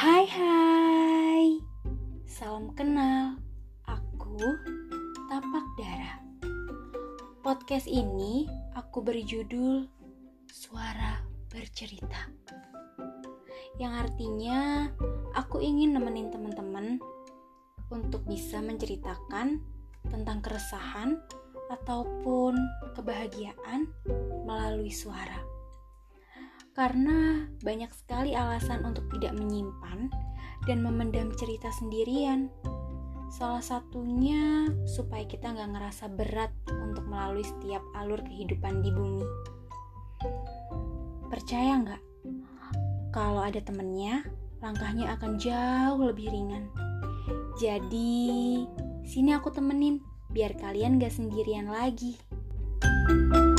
Hai hai. Salam kenal. Aku Tapak Darah Podcast ini aku beri judul Suara Bercerita. Yang artinya aku ingin nemenin teman-teman untuk bisa menceritakan tentang keresahan ataupun kebahagiaan melalui suara karena banyak sekali alasan untuk tidak menyimpan dan memendam cerita sendirian. Salah satunya supaya kita nggak ngerasa berat untuk melalui setiap alur kehidupan di bumi. Percaya nggak? Kalau ada temennya, langkahnya akan jauh lebih ringan. Jadi, sini aku temenin, biar kalian gak sendirian lagi. thank you